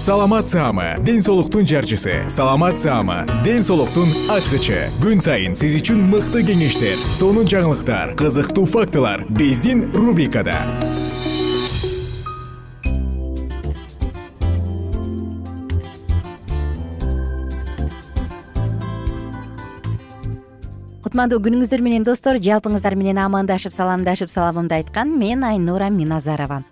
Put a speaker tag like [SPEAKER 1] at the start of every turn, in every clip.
[SPEAKER 1] саламат саама ден соолуктун жарчысы. Саламат саама ден соолуктун ачкычы. Күн сайын сиз үчүн мыкты кеңештер сонун жаңылыктар кызыктуу фактылар биздин рубрикада.
[SPEAKER 2] Кутмандуу күнүңүздөр менен достор жалпыңыздар менен амандашып саламдашып саламымды айткан мен айнура миназарова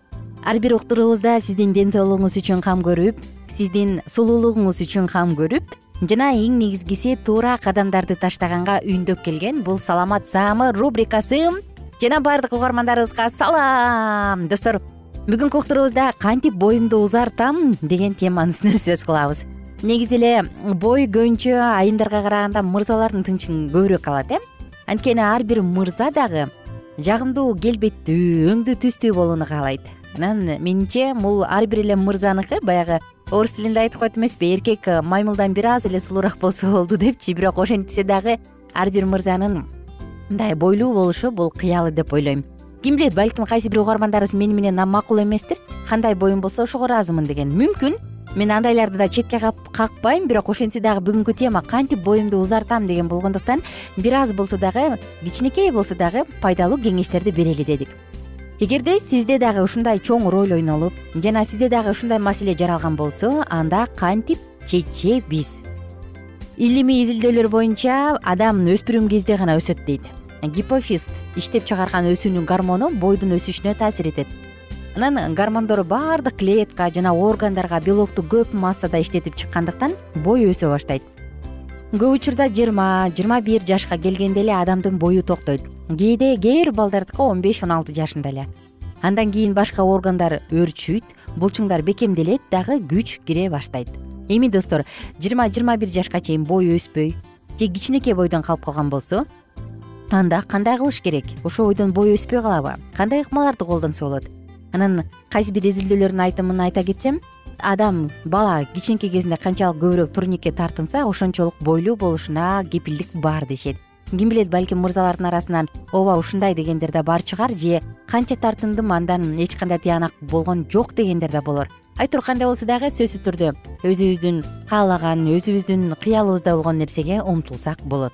[SPEAKER 2] ар бир уктуруубузда сиздин ден соолугуңуз үчүн кам көрүп сиздин сулуулугуңуз үчүн кам көрүп жана эң негизгиси туура кадамдарды таштаганга үндөп келген бул саламат саамы рубрикасы. Жана баардык угармандарыбызга салам достор. Бүгүнкү уктуруубузда кантип боюмду узартам деген теманын үстүнө сөз кылабыз. Негизи эле бой көбүнчө айымдарга караганда мырзалардын тынчын көбүрөөк алат э? Анткени ар бир мырза дагы жагымдуу келбеттүү өңдүү түстүү болууну каалайт анан менимче бул ар бир эле мырзаныкы баягы орус тилинде айтып коет эмеспи эркек маймылдан бир аз эле сулуураак болсо болду депчи бирок ошентсе дагы ар бир мырзанын мындай бойлуу болушу бул кыялы деп ойлойм. Ким билет балким кайсы бир угармандарыбыз мени менен макул эместир кандай боюм болсо ошого ыраазымын деген. Мүмкүн мен андайларды да четке какпайм бирок ошентсе дагы бүгүнкү тема кантип боюмду узартам деген болгондуктан бир аз болсо дагы кичинекей болсо дагы пайдалуу кеңештерди берели дедик эгерде сизде дагы ушундай чоң роль ойнолуп жана сизде дагы ушундай маселе жаралган болсо анда кантип чечебиз? Илимий изилдөөлөр боюнча адам өспүрүм кезде гана өсөт дейт. Гипофиз иштеп чыгарган өсүүнүн гормону бойдун өсүшүнө таасир этет. Анан гормондор баардык клетка жана органдарга белокту көп массада иштетип чыккандыктан бой өсө баштайт көп учурда жыйырма жыйырма бир жашка келгенде эле адамдын бою токтойт. Кээде кээ бир балдардыкы он беш он алты жашында эле. Андан кийин башка органдар өөрчүйт булчуңдар бекемделет дагы күч кире баштайт. Эми достор жыйырма жыйырма бир жашка чейин бой өспөй же кичинекей бойдон калып калган болсо анда кандай кылыш керек? Ошол бойдон бой өспөй калабы? Кандай ыкмаларды колдонсо болот? Анан кайсы бир изилдөөлөрдүн айтымын айта кетсем адам бала кичинекей кезинде канчалык көбүрөөк турникке тартынса ошончолук бойлуу болушуна кепилдик бар дешет. Ким билет балким мырзалардын арасынан ооба ушундай дегендер да бар чыгар же канча тартындым андан эч кандай тыянак болгон жок дегендер да болор. Айтор кандай болсо дагы сөзсүз түрдө өзүбүздүн каалаган өзүбүздүн кыялыбызда болгон нерсеге умтулсак болот.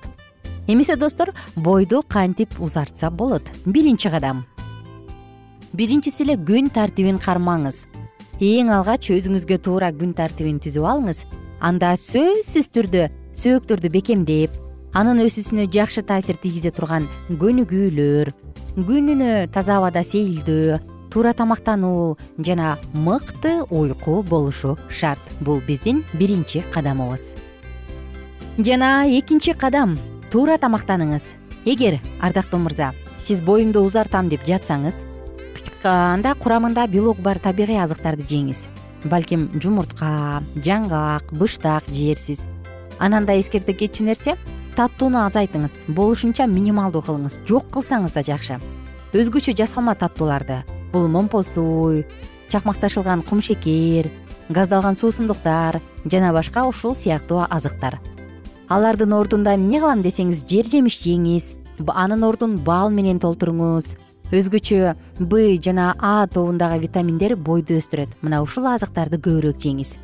[SPEAKER 2] Эмесе достор бойду кантип узартса болот? Биринчи кадам. Биринчиси эле күн тартибин кармаңыз эң алгач өзүңүзгө туура күн тартибин түзүп алыңыз. Анда сөзсүз түрдө сөөктөрдү бекемдеп анын өсүүсүнө жакшы таасир тийгизе турган көнүгүүлөр күнүнө таза абада сейилдөө туура тамактануу жана мыкты уйку болушу шарт. Бул биздин биринчи кадамыбыз. Жана экинчи кадам туура тамактаныңыз. Эгер ардактуу мырза сиз боюмду узартам деп жатсаңыз анда курамында белок бар табигый азыктарды жеңиз. Балким жумуртка жаңгак быштак жээрсиз анан да эскерте кетчү нерсе таттууну азайтыңыз болушунча минималдуу кылыңыз жок кылсаңыз да жакшы. Өзгөчө жасалма таттууларды бул момпо суу чакмакташылган кумшекер газдалган суусундуктар жана башка ушул сыяктуу азыктар. Алардын ордунда эмне кылам десеңиз жер жемиш жеңиз анын ордун бал менен толтуруңуз өзгөчө б жана а тобундагы витаминдер бойду өстүрөт. Мына ушул азыктарды көбүрөөк жеңиз.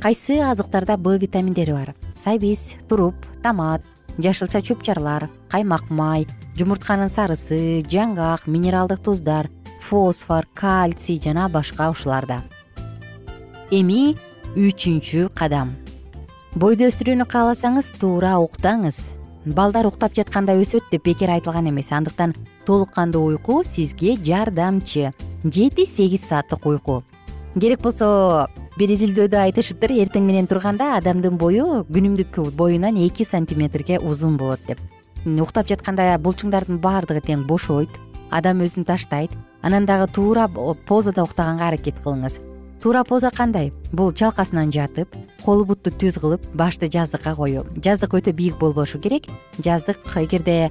[SPEAKER 2] Кайсы азыктарда б витаминдери бар? Сабиз туруп томат жашылча чөп чарлар каймак май жумуртканын сарысы жаңгак минералдык туздар фосфор кальций жана башка ушуларда. Эми үчүнчү кадам. Бойду өстүрүүнү кааласаңыз туура уктаңыз балдар уктап жатканда өсөт деп бекер айтылган эмес. Андыктан толук кандуу уйку сизге жардамчы. Жети сегиз сааттык уйку. Керек болсо бир изилдөөдө айтышыптыр эртең менен турганда адамдын бою күнүмдүк боюнан эки сантиметрге узун болот деп. Уктап жатканда булчуңдардын баардыгы тең бошойт. Адам өзүн таштайт. Анан дагы туура позада уктаганга аракет кылыңыз туура поза кандай? Бул чалкасынан жатып кол бутту түз кылып башты жаздыкка коюу. Жаздык өтө бийик болбошу керек. Жаздык эгерде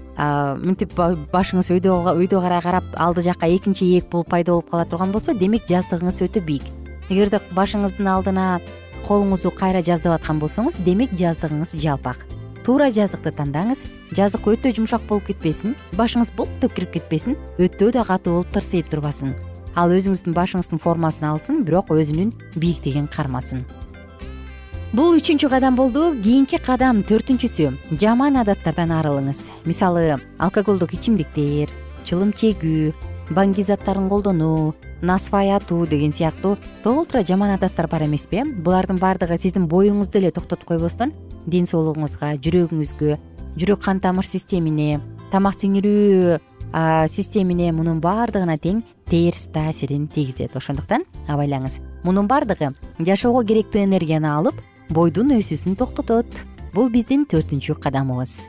[SPEAKER 2] мынтип башыңыз өйдө карай карап алды жакка экинчи ээк болуп пайда болуп кала турган болсо демек жаздыгыңыз өтө бийик. Эгерде башыңыздын алдына колуңузду кайра жаздап аткан болсоңуз демек жаздыгыңыз жалпак. Туура жаздыкты тандаңыз жаздык өтө жумшак болуп кетпесин башыңыз булк деп кирип кетпесин өтө да катуу болуп тырсыйып турбасын ал өзүңүздүн башыңыздын формасын алсын бирок өзүнүн бийиктигин кармасын. Бул үчүнчү кадам болду кийинки кадам төртүнчүсү. Жаман адаттардан арылыңыз. Мисалы алкоголдук ичимдиктер чылым чегүү баңги заттарын колдонуу насвай атуу деген сыяктуу толтура жаман адаттар бар эмеспи? Булардын баардыгы сиздин боюңузду эле токтотуп койбостон. Ден соолугуңузга жүрөгүңүзгө жүрөк кан тамыр системине тамак сиңирүү системине мунун баардыгына тең терс таасирин тийгизет. Ошондуктан абайлаңыз мунун баардыгы жашоого керектүү энергияны алып бойдун өсүүсүн токтотот. Бул биздин төртүнчү кадамыбыз.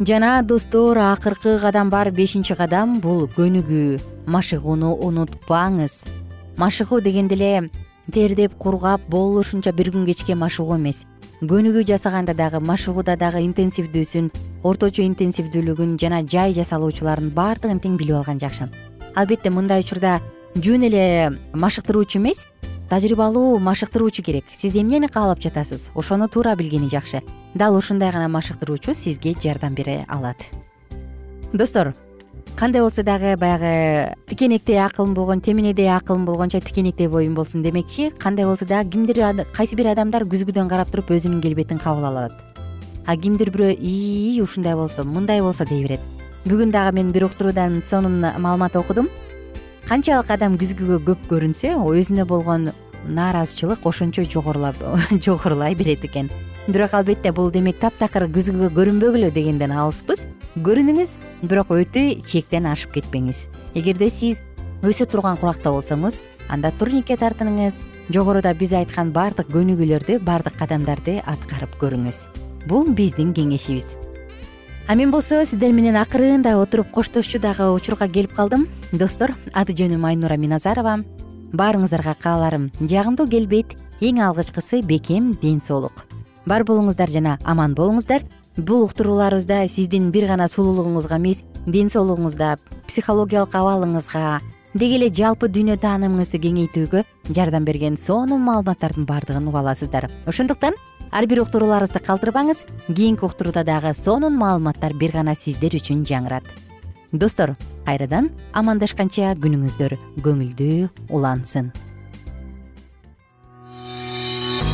[SPEAKER 2] Жана достор акыркы кадам бар бешинчи кадам. Бул көнүгүү машыгууну унутпаңыз. Машыгуу дегенде эле тердеп кургап болушунча бир күн кечке машыгуу эмес көнүгүү жасаганда дагы машыгууда дагы интенсивдүүсүн орточо интенсивдүүлүгүн жана жай жасалуучуларын баардыгын тең билип алган жакшы. Албетте мындай учурда жөн эле машыктыруучу эмес тажрыйбалуу машыктыруучу керек. Сиз эмнени каалап жатасыз? Ошону туура билгени жакшы. Дал ушундай гана машыктыруучу сизге жардам бере алат. Достор кандай болсо дагы баягы тикенектей акылым болгон теминедей акылым болгончо тикенектей боюм болсун демекчи кандай болсо дагы кимдир кайсы бир адамдар күзгүдөн карап туруп өзүнүн келбетин кабыл алат. А кимдир бирөө ии ушундай болсо мындай болсо дей берет. Бүгүн дагы мен бир уктуруудан сонун маалымат окудум. Канчалык адам күзгүгө көп көрүнсө өзүнө болгон нааразычылык ошончо жогорулай берет экен. Бирок албетте бул демек таптакыр күзгүгө көрүнбөгүлө дегенден алыспыз көрүнүңүз бирок өтө чектен ашып кетпеңиз. Эгерде сиз өсө турган куракта болсоңуз анда турникке тартыныңыз. Жогоруда биз айткан баардык көнүгүүлөрдү баардык кадамдарды аткарып көрүңүз. Бул биздин кеңешибиз. А мен болсо сиздер менен акырында отуруп коштошчу дагы учурга келип калдым. Достор аты жөнүм айнура миназарова. Баарыңыздарга кааларым. Жагымдуу келбет эң алгычкысы бекем ден соолук бар болуңуздар жана аман болуңуздар бул уктурууларыбызда сиздин бир гана сулуулугуңузга эмес ден соолугуңузда психологиялык абалыңызга деги эле жалпы дүйнө таанымыңызды кеңейтүүгө жардам берген сонун маалыматтардын баардыгын уга аласыздар. Ошондуктан ар бир уктурууларыбызды калтырбаңыз кийинки уктурууда дагы сонун маалыматтар бир гана сиздер үчүн жаңырат. Достор кайрадан амандашканча күнүңүздөр көңүлдүү улансын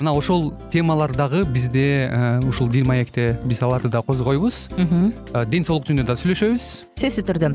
[SPEAKER 3] мына ошол темалар дагы бизде э, ушул дил маекте биз аларды да козгойбуз. Э, ден соолук жөнүндө да сүйлөшөбүз.
[SPEAKER 2] Сөзсүз түрдө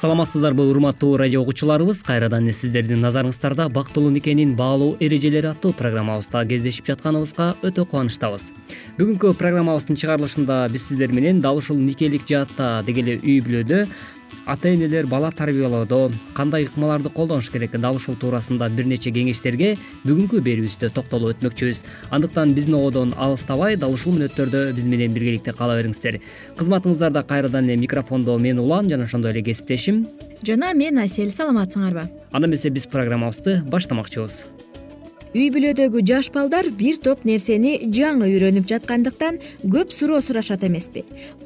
[SPEAKER 4] саламатсыздарбы урматтуу радио угуучуларыбыз кайрадан эле сиздердин назарыңыздарда бактылуу никенин баалуу эрежелери аттуу программабызда кездешип жатканыбызга өтө кубанычтабыз. Бүгүнкү программабыздын чыгарылышында биз сиздер менен дал ушул никелик жаатта деги эле үй бүлөдө ата энелер бала тарбиялоодо кандай ыкмаларды колдонуш керек дал ушул туурасында бир нече кеңештерге бүгүнкү берүүбүздө токтолуп өтмөкчүбүз. Андыктан биздин ободон алыстабай дал ушул мүнөттөрдө биз менен биргеликте кала бериңиздер. Кызматыңыздарда кайрадан эле микрофондо мен улан жана ошондой эле кесиптешим.
[SPEAKER 5] Жана мен асель саламатсыңарбы
[SPEAKER 4] анда эмесе биз программабызды баштамакчыбыз
[SPEAKER 5] үй бүлөдөгү жаш балдар бир топ нерсени жаңы үйрөнүп жаткандыктан көп суроо сурашат эмеспи.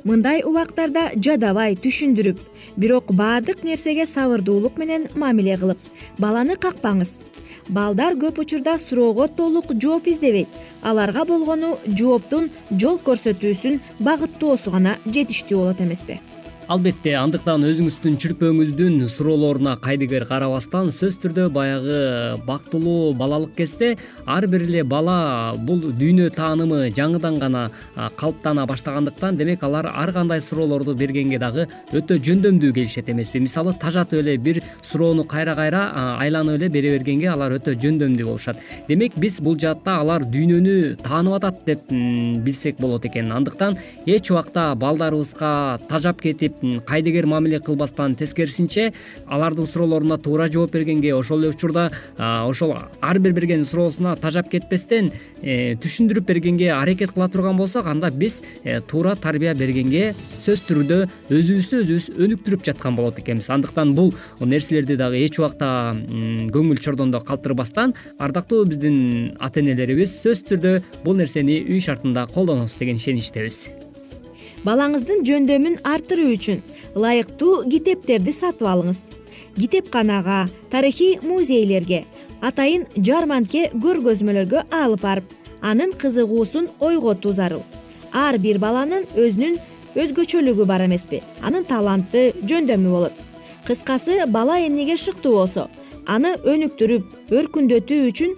[SPEAKER 5] Мындай убактарда жадабай түшүндүрүп бирок баардык нерсеге сабырдуулук менен мамиле кылып баланы какпаңыз. Балдар көп учурда суроого толук жооп издебейт. Аларга болгону жооптун жол көрсөтүүсүн багыттоосу гана жетиштүү болот эмеспи
[SPEAKER 4] албетте андыктан өзүңүздүн чүрпөңүздүн суроолоруна кайдыгер карабастан сөзсүз түрдө баягы бактылуу балалык кезде ар бир эле бала бул дүйнө таанымы жаңыдан гана калыптана баштагандыктан демек алар ар кандай суроолорду бергенге дагы өтө жөндөмдүү келишет эмеспи мисалы тажатып эле бир суроону кайра кайра айланып эле бере бергенге алар өтө жөндөмдүү болушат. Демек биз бул жаатта алар дүйнөнү таанып атат деп билсек болот экен. Андыктан эч убакта балдарыбызга тажап кетип кайдыгер мамиле кылбастан тескерисинче алардын суроолоруна туура жооп бергенге ошол эле учурда ошол ар бир берген суроосуна тажап кетпестен э, түшүндүрүп бергенге аракет кыла турган болсок анда биз э, туура тарбия бергенге сөзсүз түрдө өзүбүздү өзүбүз өнүктүрүп жаткан болот экенбиз. Андыктан бул нерселерди дагы эч убакта көңүл чордондо калтырбастан ардактуу биздин ата энелерибиз сөзсүз түрдө бул нерсени үй шартында колдоносуз деген ишеничтебиз
[SPEAKER 5] балаңыздын жөндөмүн арттыруу үчүн ылайыктуу китептерди сатып алыңыз. Китепканага тарыхый музейлерге атайын жарманке көргөзмөлөргө алып барып анын кызыгуусун ойготуу зарыл ар бир баланын өзүнүн өзгөчөлүгү бар эмеспи. Анын таланты жөндөмү болот. Кыскасы бала эмнеге шыктуу болсо аны өнүктүрүп өркүндөтүү үчүн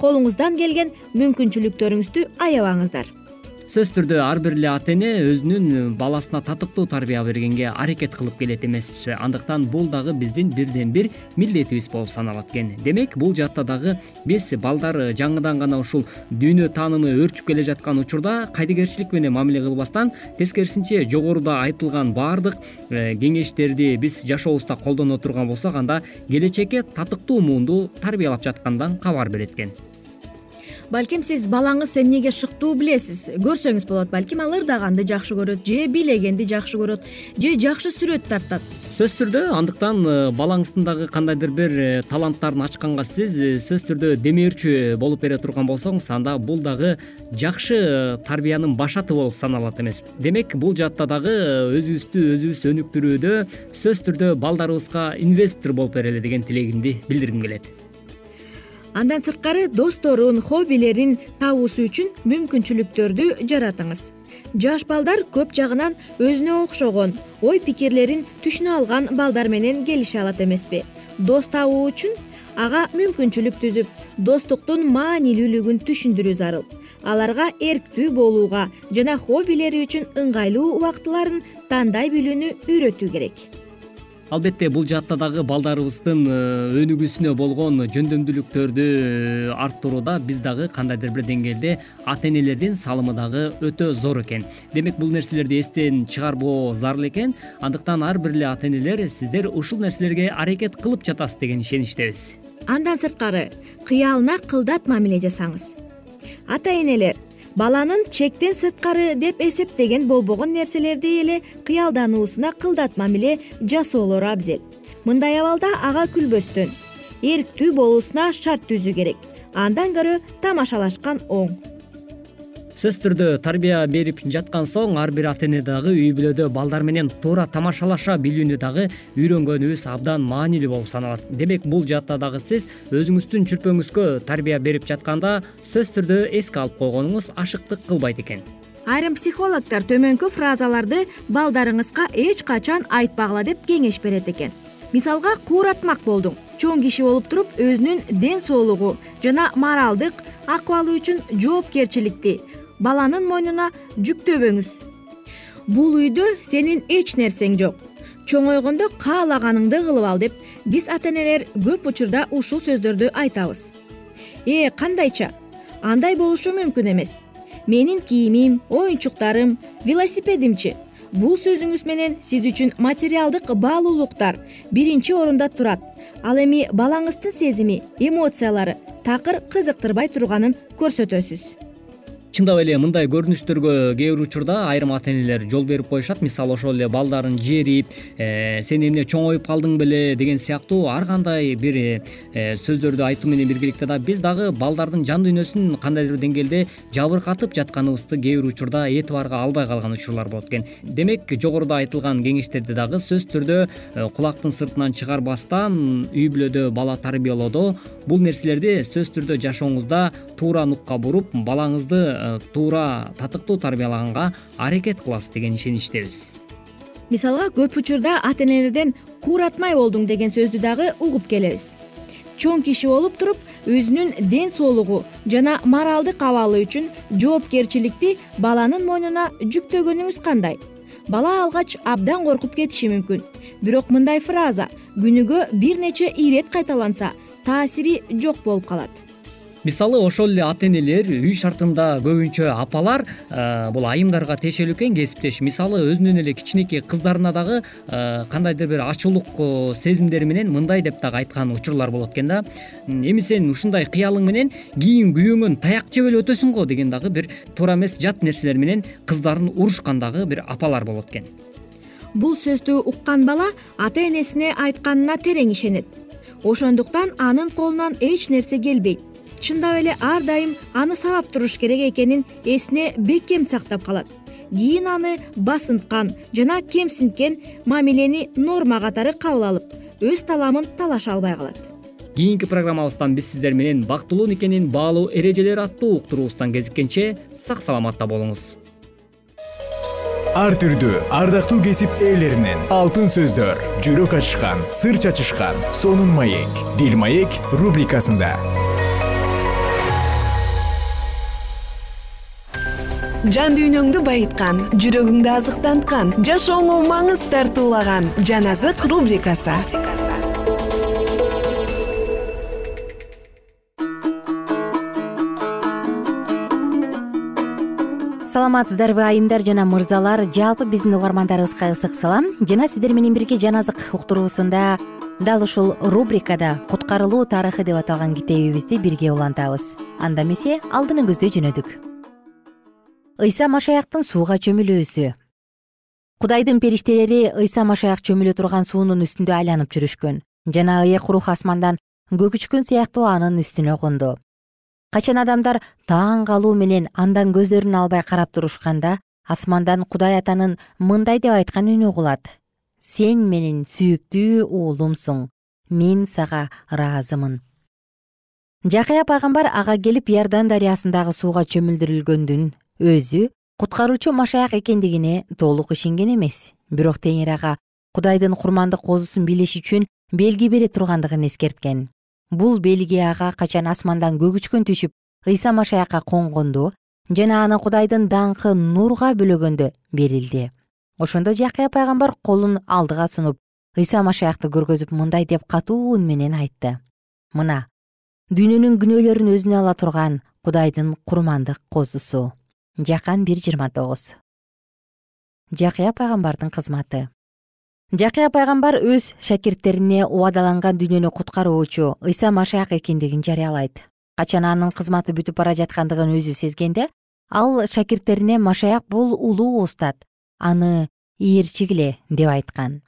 [SPEAKER 5] колуңуздан келген мүмкүнчүлүктөрүңүздү аябаңыздар
[SPEAKER 4] сөзсүз түрдө ар бир эле ата эне өзүнүн баласына татыктуу тарбия бергенге аракет кылып келет эмеспи андыктан бул дагы биздин бирден бир милдетибиз болуп саналат экен. Демек бул жаатта дагы биз балдар жаңыдан гана ушул дүйнө таанымы өөрчүп келе жаткан учурда кайдыгерчилик менен мамиле кылбастан тескерисинче жогоруда айтылган баардык э, кеңештерди биз жашообузда колдоно турган болсок анда келечекке татыктуу муунду тарбиялап жаткандан кабар берет экен
[SPEAKER 5] балким сиз балаңыз эмнеге шыктуу билесиз? Көрсөңүз болот балким ал ырдаганды жакшы көрөт же бийлегенди жакшы көрөт же жакшы сүрөт тартат
[SPEAKER 4] сөзсүз түрдө андыктан э, балаңыздын дагы кандайдыр бир э, таланттарын ачканга сиз э, сөзсүз түрдө демөөрчү болуп бере турган болсоңуз анда бул дагы жакшы тарбиянын башаты болуп саналат эмес. Демек бул жаатта дагы өзүбүздү өзүбүз өнүктүрүүдө сөзсүз түрдө балдарыбызга инвестор болуп берели деген тилегимди билдиргим келет
[SPEAKER 5] андан сырткары досторун хоббилерин табуусу үчүн мүмкүнчүлүктөрдү жаратыңыз. Жаш балдар көп жагынан өзүнө окшогон ой пикирлерин түшүнө алган балдар менен келише алат эмеспи. Дос табуу үчүн ага мүмкүнчүлүк түзүп достуктун маанилүүлүгүн түшүндүрүү зарыл. Аларга эрктүү болууга жана хоббилери үчүн ыңгайлуу убактыларын тандай билүүнү үйрөтүү керек
[SPEAKER 4] албетте бул жаатта дагы балдарыбыздын э, өнүгүүсүнө болгон жөндөмдүүлүктөрдү арттырууда биз дагы кандайдыр бир деңгээлде ата энелердин салымы дагы өтө зор экен. Демек бул нерселерди эстен чыгарбоо зарыл экен. Андыктан ар бир эле ата энелер сиздер ушул нерселерге аракет кылып жатасыз деген ишеничтебиз.
[SPEAKER 5] Андан сырткары кыялына кылдат мамиле жасаңыз. Ата энелер баланын чектен сырткары деп эсептеген болбогон нерселерди эле кыялдануусуна кылдат мамиле жасоолору абзел. Мындай абалда ага күлбөстөн эрктүү болуусуна шарт түзүү керек. Андан көрө тамашалашкан оң
[SPEAKER 4] сөзсүз түрдө тарбия берип жаткан соң ар бир ата эне дагы үй бүлөдө балдар менен туура тамашалаша билүүнү дагы үйрөнгөнүбүз абдан маанилүү болуп саналат. Демек бул жаатта дагы сиз өзүңүздүн чүрпөңүзгө тарбия берип жатканда сөзсүз түрдө эске алып койгонуңуз ашыктык кылбайт экен.
[SPEAKER 5] Айрым психологдор төмөнкү фразаларды балдарыңызга эч качан айтпагыла деп кеңеш берет экен. Мисалга кууратмак болдуң. Чоң киши болуп туруп өзүнүн ден соолугу жана моралдык акыбалы үчүн жоопкерчиликти баланын мойнуна жүктөбөңүз бул үйдө сенин эч нерсең жок. Чоңойгондо каалаганыңды кылып ал деп биз ата энелер көп учурда ушул сөздөрдү айтабыз. Э кандайча? Андай болушу мүмкүн эмес. Менин кийимим оюнчуктарым велосипедимчи. Бул сөзүңүз менен сиз үчүн материалдык баалуулуктар биринчи орунда турат. Ал эми балаңыздын сезими эмоциялары такыр кызыктырбай турганын көрсөтөсүз
[SPEAKER 4] чындап эле мындай көрүнүштөргө кээ бир учурда айрым ата энелер жол берип коюшат. Мисалы ошол эле балдарын жерип э, сен эмне чоңоюп калдың беле деген сыяктуу ар кандай бир э, сөздөрдү айтуу менен биргеликте дагы биз дагы балдардын жан дүйнөсүн кандайдыр бир деңгээлде жабыркатып жатканыбызды кээ бир учурда этибарга албай калган учурлар болот экен. Демек жогоруда айтылган кеңештерди дагы сөзсүз түрдө э, кулактын сыртынан чыгарбастан үй бүлөдө бала тарбиялоодо бул нерселерди сөзсүз түрдө жашооңузда туура нукка буруп балаңызды Э, туура татыктуу тарбиялаганга аракет кыласыз деген ишеничтебиз.
[SPEAKER 5] Мисалга көп учурда ата энелерден кууратмай болдуң деген сөздү дагы угуп келебиз. Чоң киши болуп туруп өзүнүн ден соолугу жана моралдык абалы үчүн жоопкерчиликти баланын мойнуна жүктөгөнүңүз кандай? Бала алгач абдан коркуп кетиши мүмкүн. Бирок мындай фраза күнүгө бир нече ирет кайталанса таасири жок болуп калат
[SPEAKER 4] мисалы ошол эле ата энелер үй шартында көбүнчө апалар э, бул айымдарга тиешелүү экен кесиптеш. Мисалы өзүнүн эле кичинекей кыздарына дагы э, кандайдыр бир ачуулук сезимдери менен мындай деп дагы айткан учурлар болот экен да. Эми сен ушундай кыялың менен кийин күйөөңөн таяк жеп эле өтөсүң го деген дагы бир туура эмес жат нерселер менен кыздарын урушкан дагы бир апалар болот экен.
[SPEAKER 5] Бул сөздү уккан бала ата энесине айтканына терең ишенет. Ошондуктан анын колунан эч нерсе келбейт чындап эле ар дайым аны сабап туруш керек экенин эсине бекем сактап калат. Кийин аны басынткан жана кемсинткен мамилени норма катары кабыл алып өз таламын талаша албай калат.
[SPEAKER 4] Кийинки программабыздан биз сиздер менен бактылуу никенин баалуу эрежелери аттуу уктуруубуздан кезиккенче сак саламатта болуңуз.
[SPEAKER 1] Ар түрдүү ардактуу кесип ээлеринен алтын сөздөр жүрөк ачышкан сыр чачышкан сонун маек дил маек рубрикасында
[SPEAKER 6] жан дүйнөңдү байыткан жүрөгүңдү азыктанткан жашооңо маңыз тартуулаган жан азык рубрикасы.
[SPEAKER 2] Саламатсыздарбы айымдар жана мырзалар. Жалпы биздин угармандарыбызга ысык салам жана сиздер менен бирге жан азык уктуруусунда дал ушул рубрикада куткарылуу тарыхы деп аталган китебибизди бирге улантабыз. Анда эмесе алдыңызды жөнөдүк ыйса машаяктын сууга чөмүлүүсү кудайдын периштелери ыйса машаяк чөмүлө турган суунун үстүндө айланып жүрүшкөн жана ыйык рух асмандан көгүчкөн сыяктуу анын үстүнө конду. Качан адамдар таң калуу менен андан көздөрүн албай карап турушканда асмандан кудай атанын мындай деп айткан үнү угулат. Сен менин сүйүктүү уулумсуң мен сага ыраазымын жакыя пайгамбар ага келип иордан дарыясындагы сууга чөмүлдүрүлгөндүн өзү куткаруучу машаяк экендигине толук ишенген эмес. Бирок теңир ага кудайдын курмандык козусун билиш үчүн белги бере тургандыгын эскерткен. Бул белги ага качан асмандан көгүчкөн түшүп ыйса машаякка конгондо жана аны кудайдын даңкы нурга бөлөгөндө берилди. Ошондо жакыя пайгамбар колун алдыга сунуп ыйса машаякты көргөзүп мындай деп катуу үн менен айтты. Мына дүйнөнүн күнөөлөрүн өзүнө ала турган кудайдын курмандык козусу жакан бир жыйырма тогуз. Жакыя пайгамбардын кызматы. Жакыя пайгамбар өз шакирттерине убадаланган дүйнөнү куткаруучу ыйса машаяк экендигин жарыялайт. Качан анын кызматы бүтүп бара жаткандыгын өзү сезгенде ал шакирттерине машаяк бул улуу устат аны ээрчигиле деп айткан.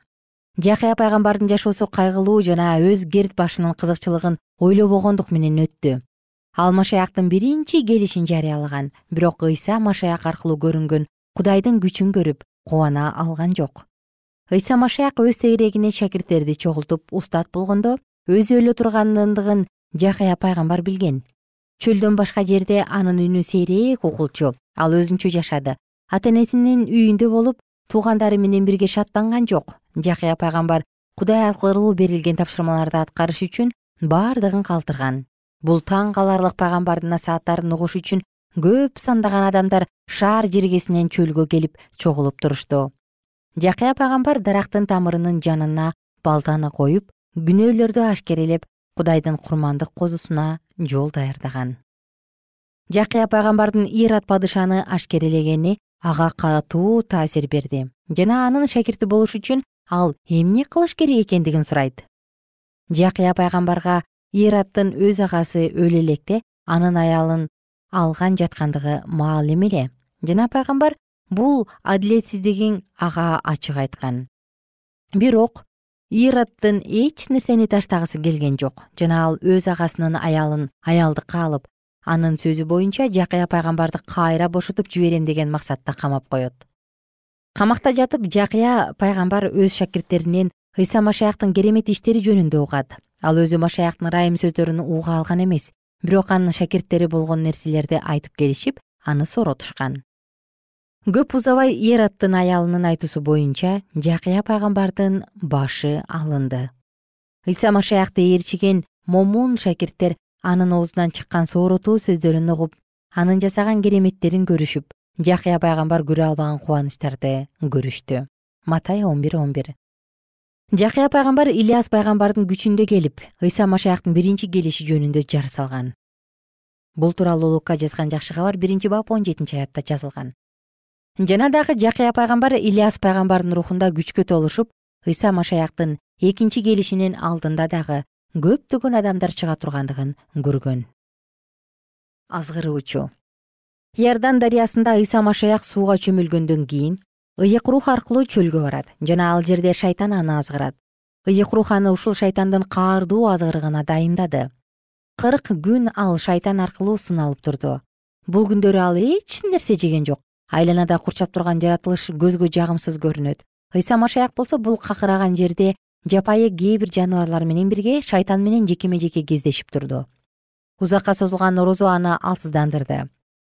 [SPEAKER 2] Жакыя пайгамбардын жашоосу кайгылуу жана өз керт башынын кызыкчылыгын ойлобогондук менен өттү ал машаяктын биринчи келишин жарыялаган. Бирок ыйса машаяк аркылуу көрүнгөн кудайдын күчүн көрүп кубана алган жок. Ыйса машаяк өз тегерегине шакирттерди чогултуп устат болгондо өзү өлө тургандыгын жакыя пайгамбар билген. Чөлдөн башка жерде анын үнү сейрээк угулчу ал өзүнчө жашады. Ата энесинин үйүндө болуп туугандары менен бирге шаттанган жок. Жакыя пайгамбар кудай аркылуу берилген тапшырмаларды аткарыш үчүн бардыгын калтырган бул таң каларлык пайгамбардын насааттарын угуш үчүн көп сандаган адамдар шаар жергесинен чөлгө келип чогулуп турушту жакыя пайгамбар дарактын тамырынын жанына балтаны коюп күнөөлөрдү ашкерелеп кудайдын курмандык козусуна жол даярдаган. Жакыя пайгамбардын ират падышаны ашкерелегени ага катуу таасир берди. Жана анын шакирти болуш үчүн ал эмне кылыш керек экендигин сурайт. Жакыя пайгамбарга ираттын өз агасы өлө электе анын аялын алган жаткандыгы маалим эле. Жана пайгамбар бул адилетсиздигин ага ачык айткан. Бирок ираттын эч нерсени таштагысы келген жок. Жана ал өз агасынын аялын аялдыкка алып анын сөзү боюнча жакыя пайгамбарды кайра бошотуп жиберем деген максатта камап коет. Камакта жатып жакыя пайгамбар өз шакирттеринен ыйса машаяктын керемет иштери жөнүндө угат ал өзү машаяктын ырайым сөздөрүн уга алган эмес. Бирок анын шакирттери болгон нерселерди айтып келишип аны сооротушкан көп узабай эраттын аялынын айтуусу боюнча жакыя пайгамбардын башы алынды. Ыйса машаякты ээрчиген момун шакирттер анын оозунан чыккан сооротуу сөздөрүн угуп анын жасаган кереметтерин көрүшүп жакыя пайгамбар көрө албаган кубанычтарды көрүштү. Матай он бир он бир жакыя пайгамбар ильяс пайгамбардын күчүндө келип ыйса машаяктын биринчи келиши жөнүндө жар салган. Бул тууралуу лука жазган жакшы кабар биринчи бап он жетинчи аятта жазылган. Жана дагы жакыя пайгамбар ильяс пайгамбардын рухунда күчкө толушуп ыйса машаяктын экинчи келишинин алдында дагы көптөгөн адамдар чыга тургандыгын көргөн. Азгыруучу иордан дарыясында ыйса машаяк сууга чөмүлгөндөн кийин ыйык рух аркылуу чөлгө барат жана ал жерде шайтан аны азгырат. ыйык рух аны ушул шайтандын каардуу азгырыгына дайындады. кырк күн ал шайтан аркылуу сыналып турду. бул күндөрү ал эч нерсе жеген жок. айланада курчап турган жаратылыш көзгө жагымсыз көрүнөт. ыйса машаяк болсо бул какыраган жерде жапайы кээ бир жаныбарлар менен бирге шайтан менен жекеме жеке кездешип турду. узакка созулган орозо аны алсыздандырды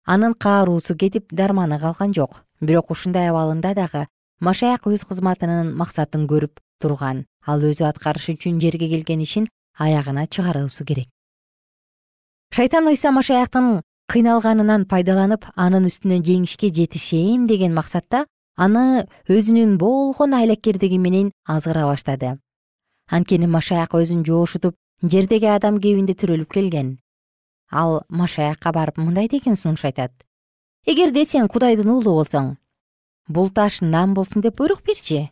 [SPEAKER 2] анын кааруусу кетип дарманы калган жок. Бирок ушундай абалында дагы машаяк өз кызматынын максатын көрүп турган. Ал өзү аткарыш үчүн жерге келген ишин аягына чыгаруусу керек. Шайтан ыйса машаяктын кыйналганынан пайдаланып анын үстүнөн жеңишке жетишейм деген максатта аны өзүнүн болгон айлакердиги менен азгыра баштады. Анткени машаяк өзүн жоошутуп жердеги адам кебинде төрөлүп келген ал машаякка барып мындай деген сунуш айтат. Эгерде сен кудайдын уулу болсоң бул таш нан болсун деп буйрук берчи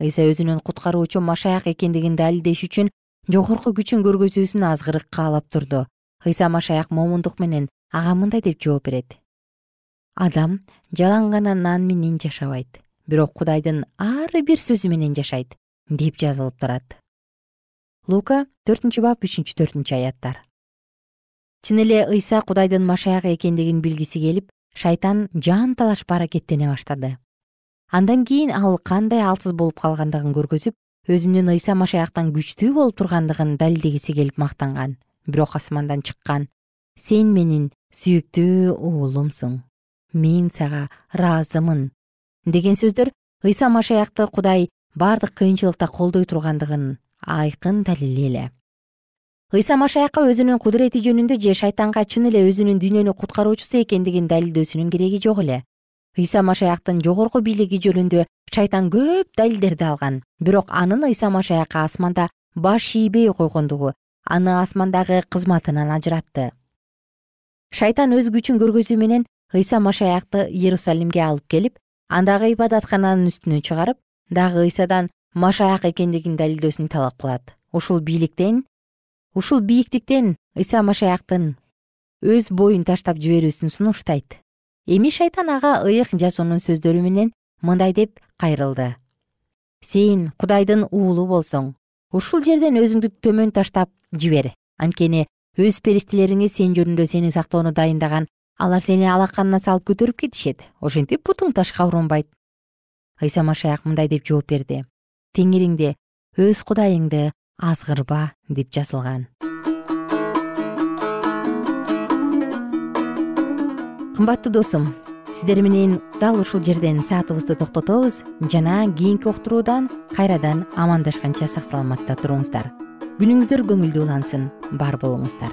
[SPEAKER 2] ыйса өзүнүн куткаруучу машаяк экендигин далилдеш үчүн жогорку күчүн көргөзүүсүн азгырык каалап турду. Ыйса машаяк момундук менен ага мындай деп жооп берет. Адам жалаң гана нан менен жашабайт бирок кудайдын ар бир сөзү менен жашайт деп жазылып турат. Лука төртүнчү бап үчүнчү төртүнчү аяттар чын эле ыйса кудайдын машаягы экендигин билгиси келип шайтан жан талашып аракеттене баштады. Андан кийин ал кандай алсыз болуп калгандыгын көргөзүп өзүнүн ыйса машаяктан күчтүү болуп тургандыгын далилдегиси келип мактанган. Бирок асмандан чыккан сен менин сүйүктүү уулумсуң мен сага ыраазымын деген сөздөр ыйса машаякты кудай бардык кыйынчылыкта колдой тургандыгын айкын далили эле ыйса машаякка өзүнүн кудурети жөнүндө же шайтанга чын эле өзүнүн дүйнөнү куткаруучусу экендигин далилдөөсүнүн кереги жок эле. ыйса машаяктын жогорку бийлиги жөнүндө шайтан көп далилдерди алган. Бирок анын ыйса машаякка асманда баш ийбей койгондугу аны асмандагы кызматынан ажыратты. Шайтан өз күчүн көргөзүү менен ыйса машаякты иерусалимге алып келип андагы ибадаткананын үстүнө чыгарып дагы ыйсадан машаяк экендигин далилдөөсүн талап кылат. Ушул бийликтен ушул бийиктиктен ыйса машаяктын өз боюн таштап жиберүүсүн сунуштайт. Эми шайтан ага ыйык жасуунун сөздөрү менен мындай деп кайрылды. Сен кудайдын уулу болсоң ушул жерден өзүңдү төмөн таштап жибер. Анткени өз периштелериңиз сен жөнүндө сени сактоону дайындаган алар сени алаканына салып көтөрүп кетишет. Ошентип бутуң ташка урунбайт ыйса машаяк мындай деп жооп берди. Теңириңди өз кудайыңды азгырба деп жазылган кымбаттуу досум сиздер менен дал ушул жерден саатыбызды токтотобуз жана кийинки уктуруудан кайрадан амандашканча сак саламатта туруңуздар. Күнүңүздөр көңүлдүү улансын бар болуңуздар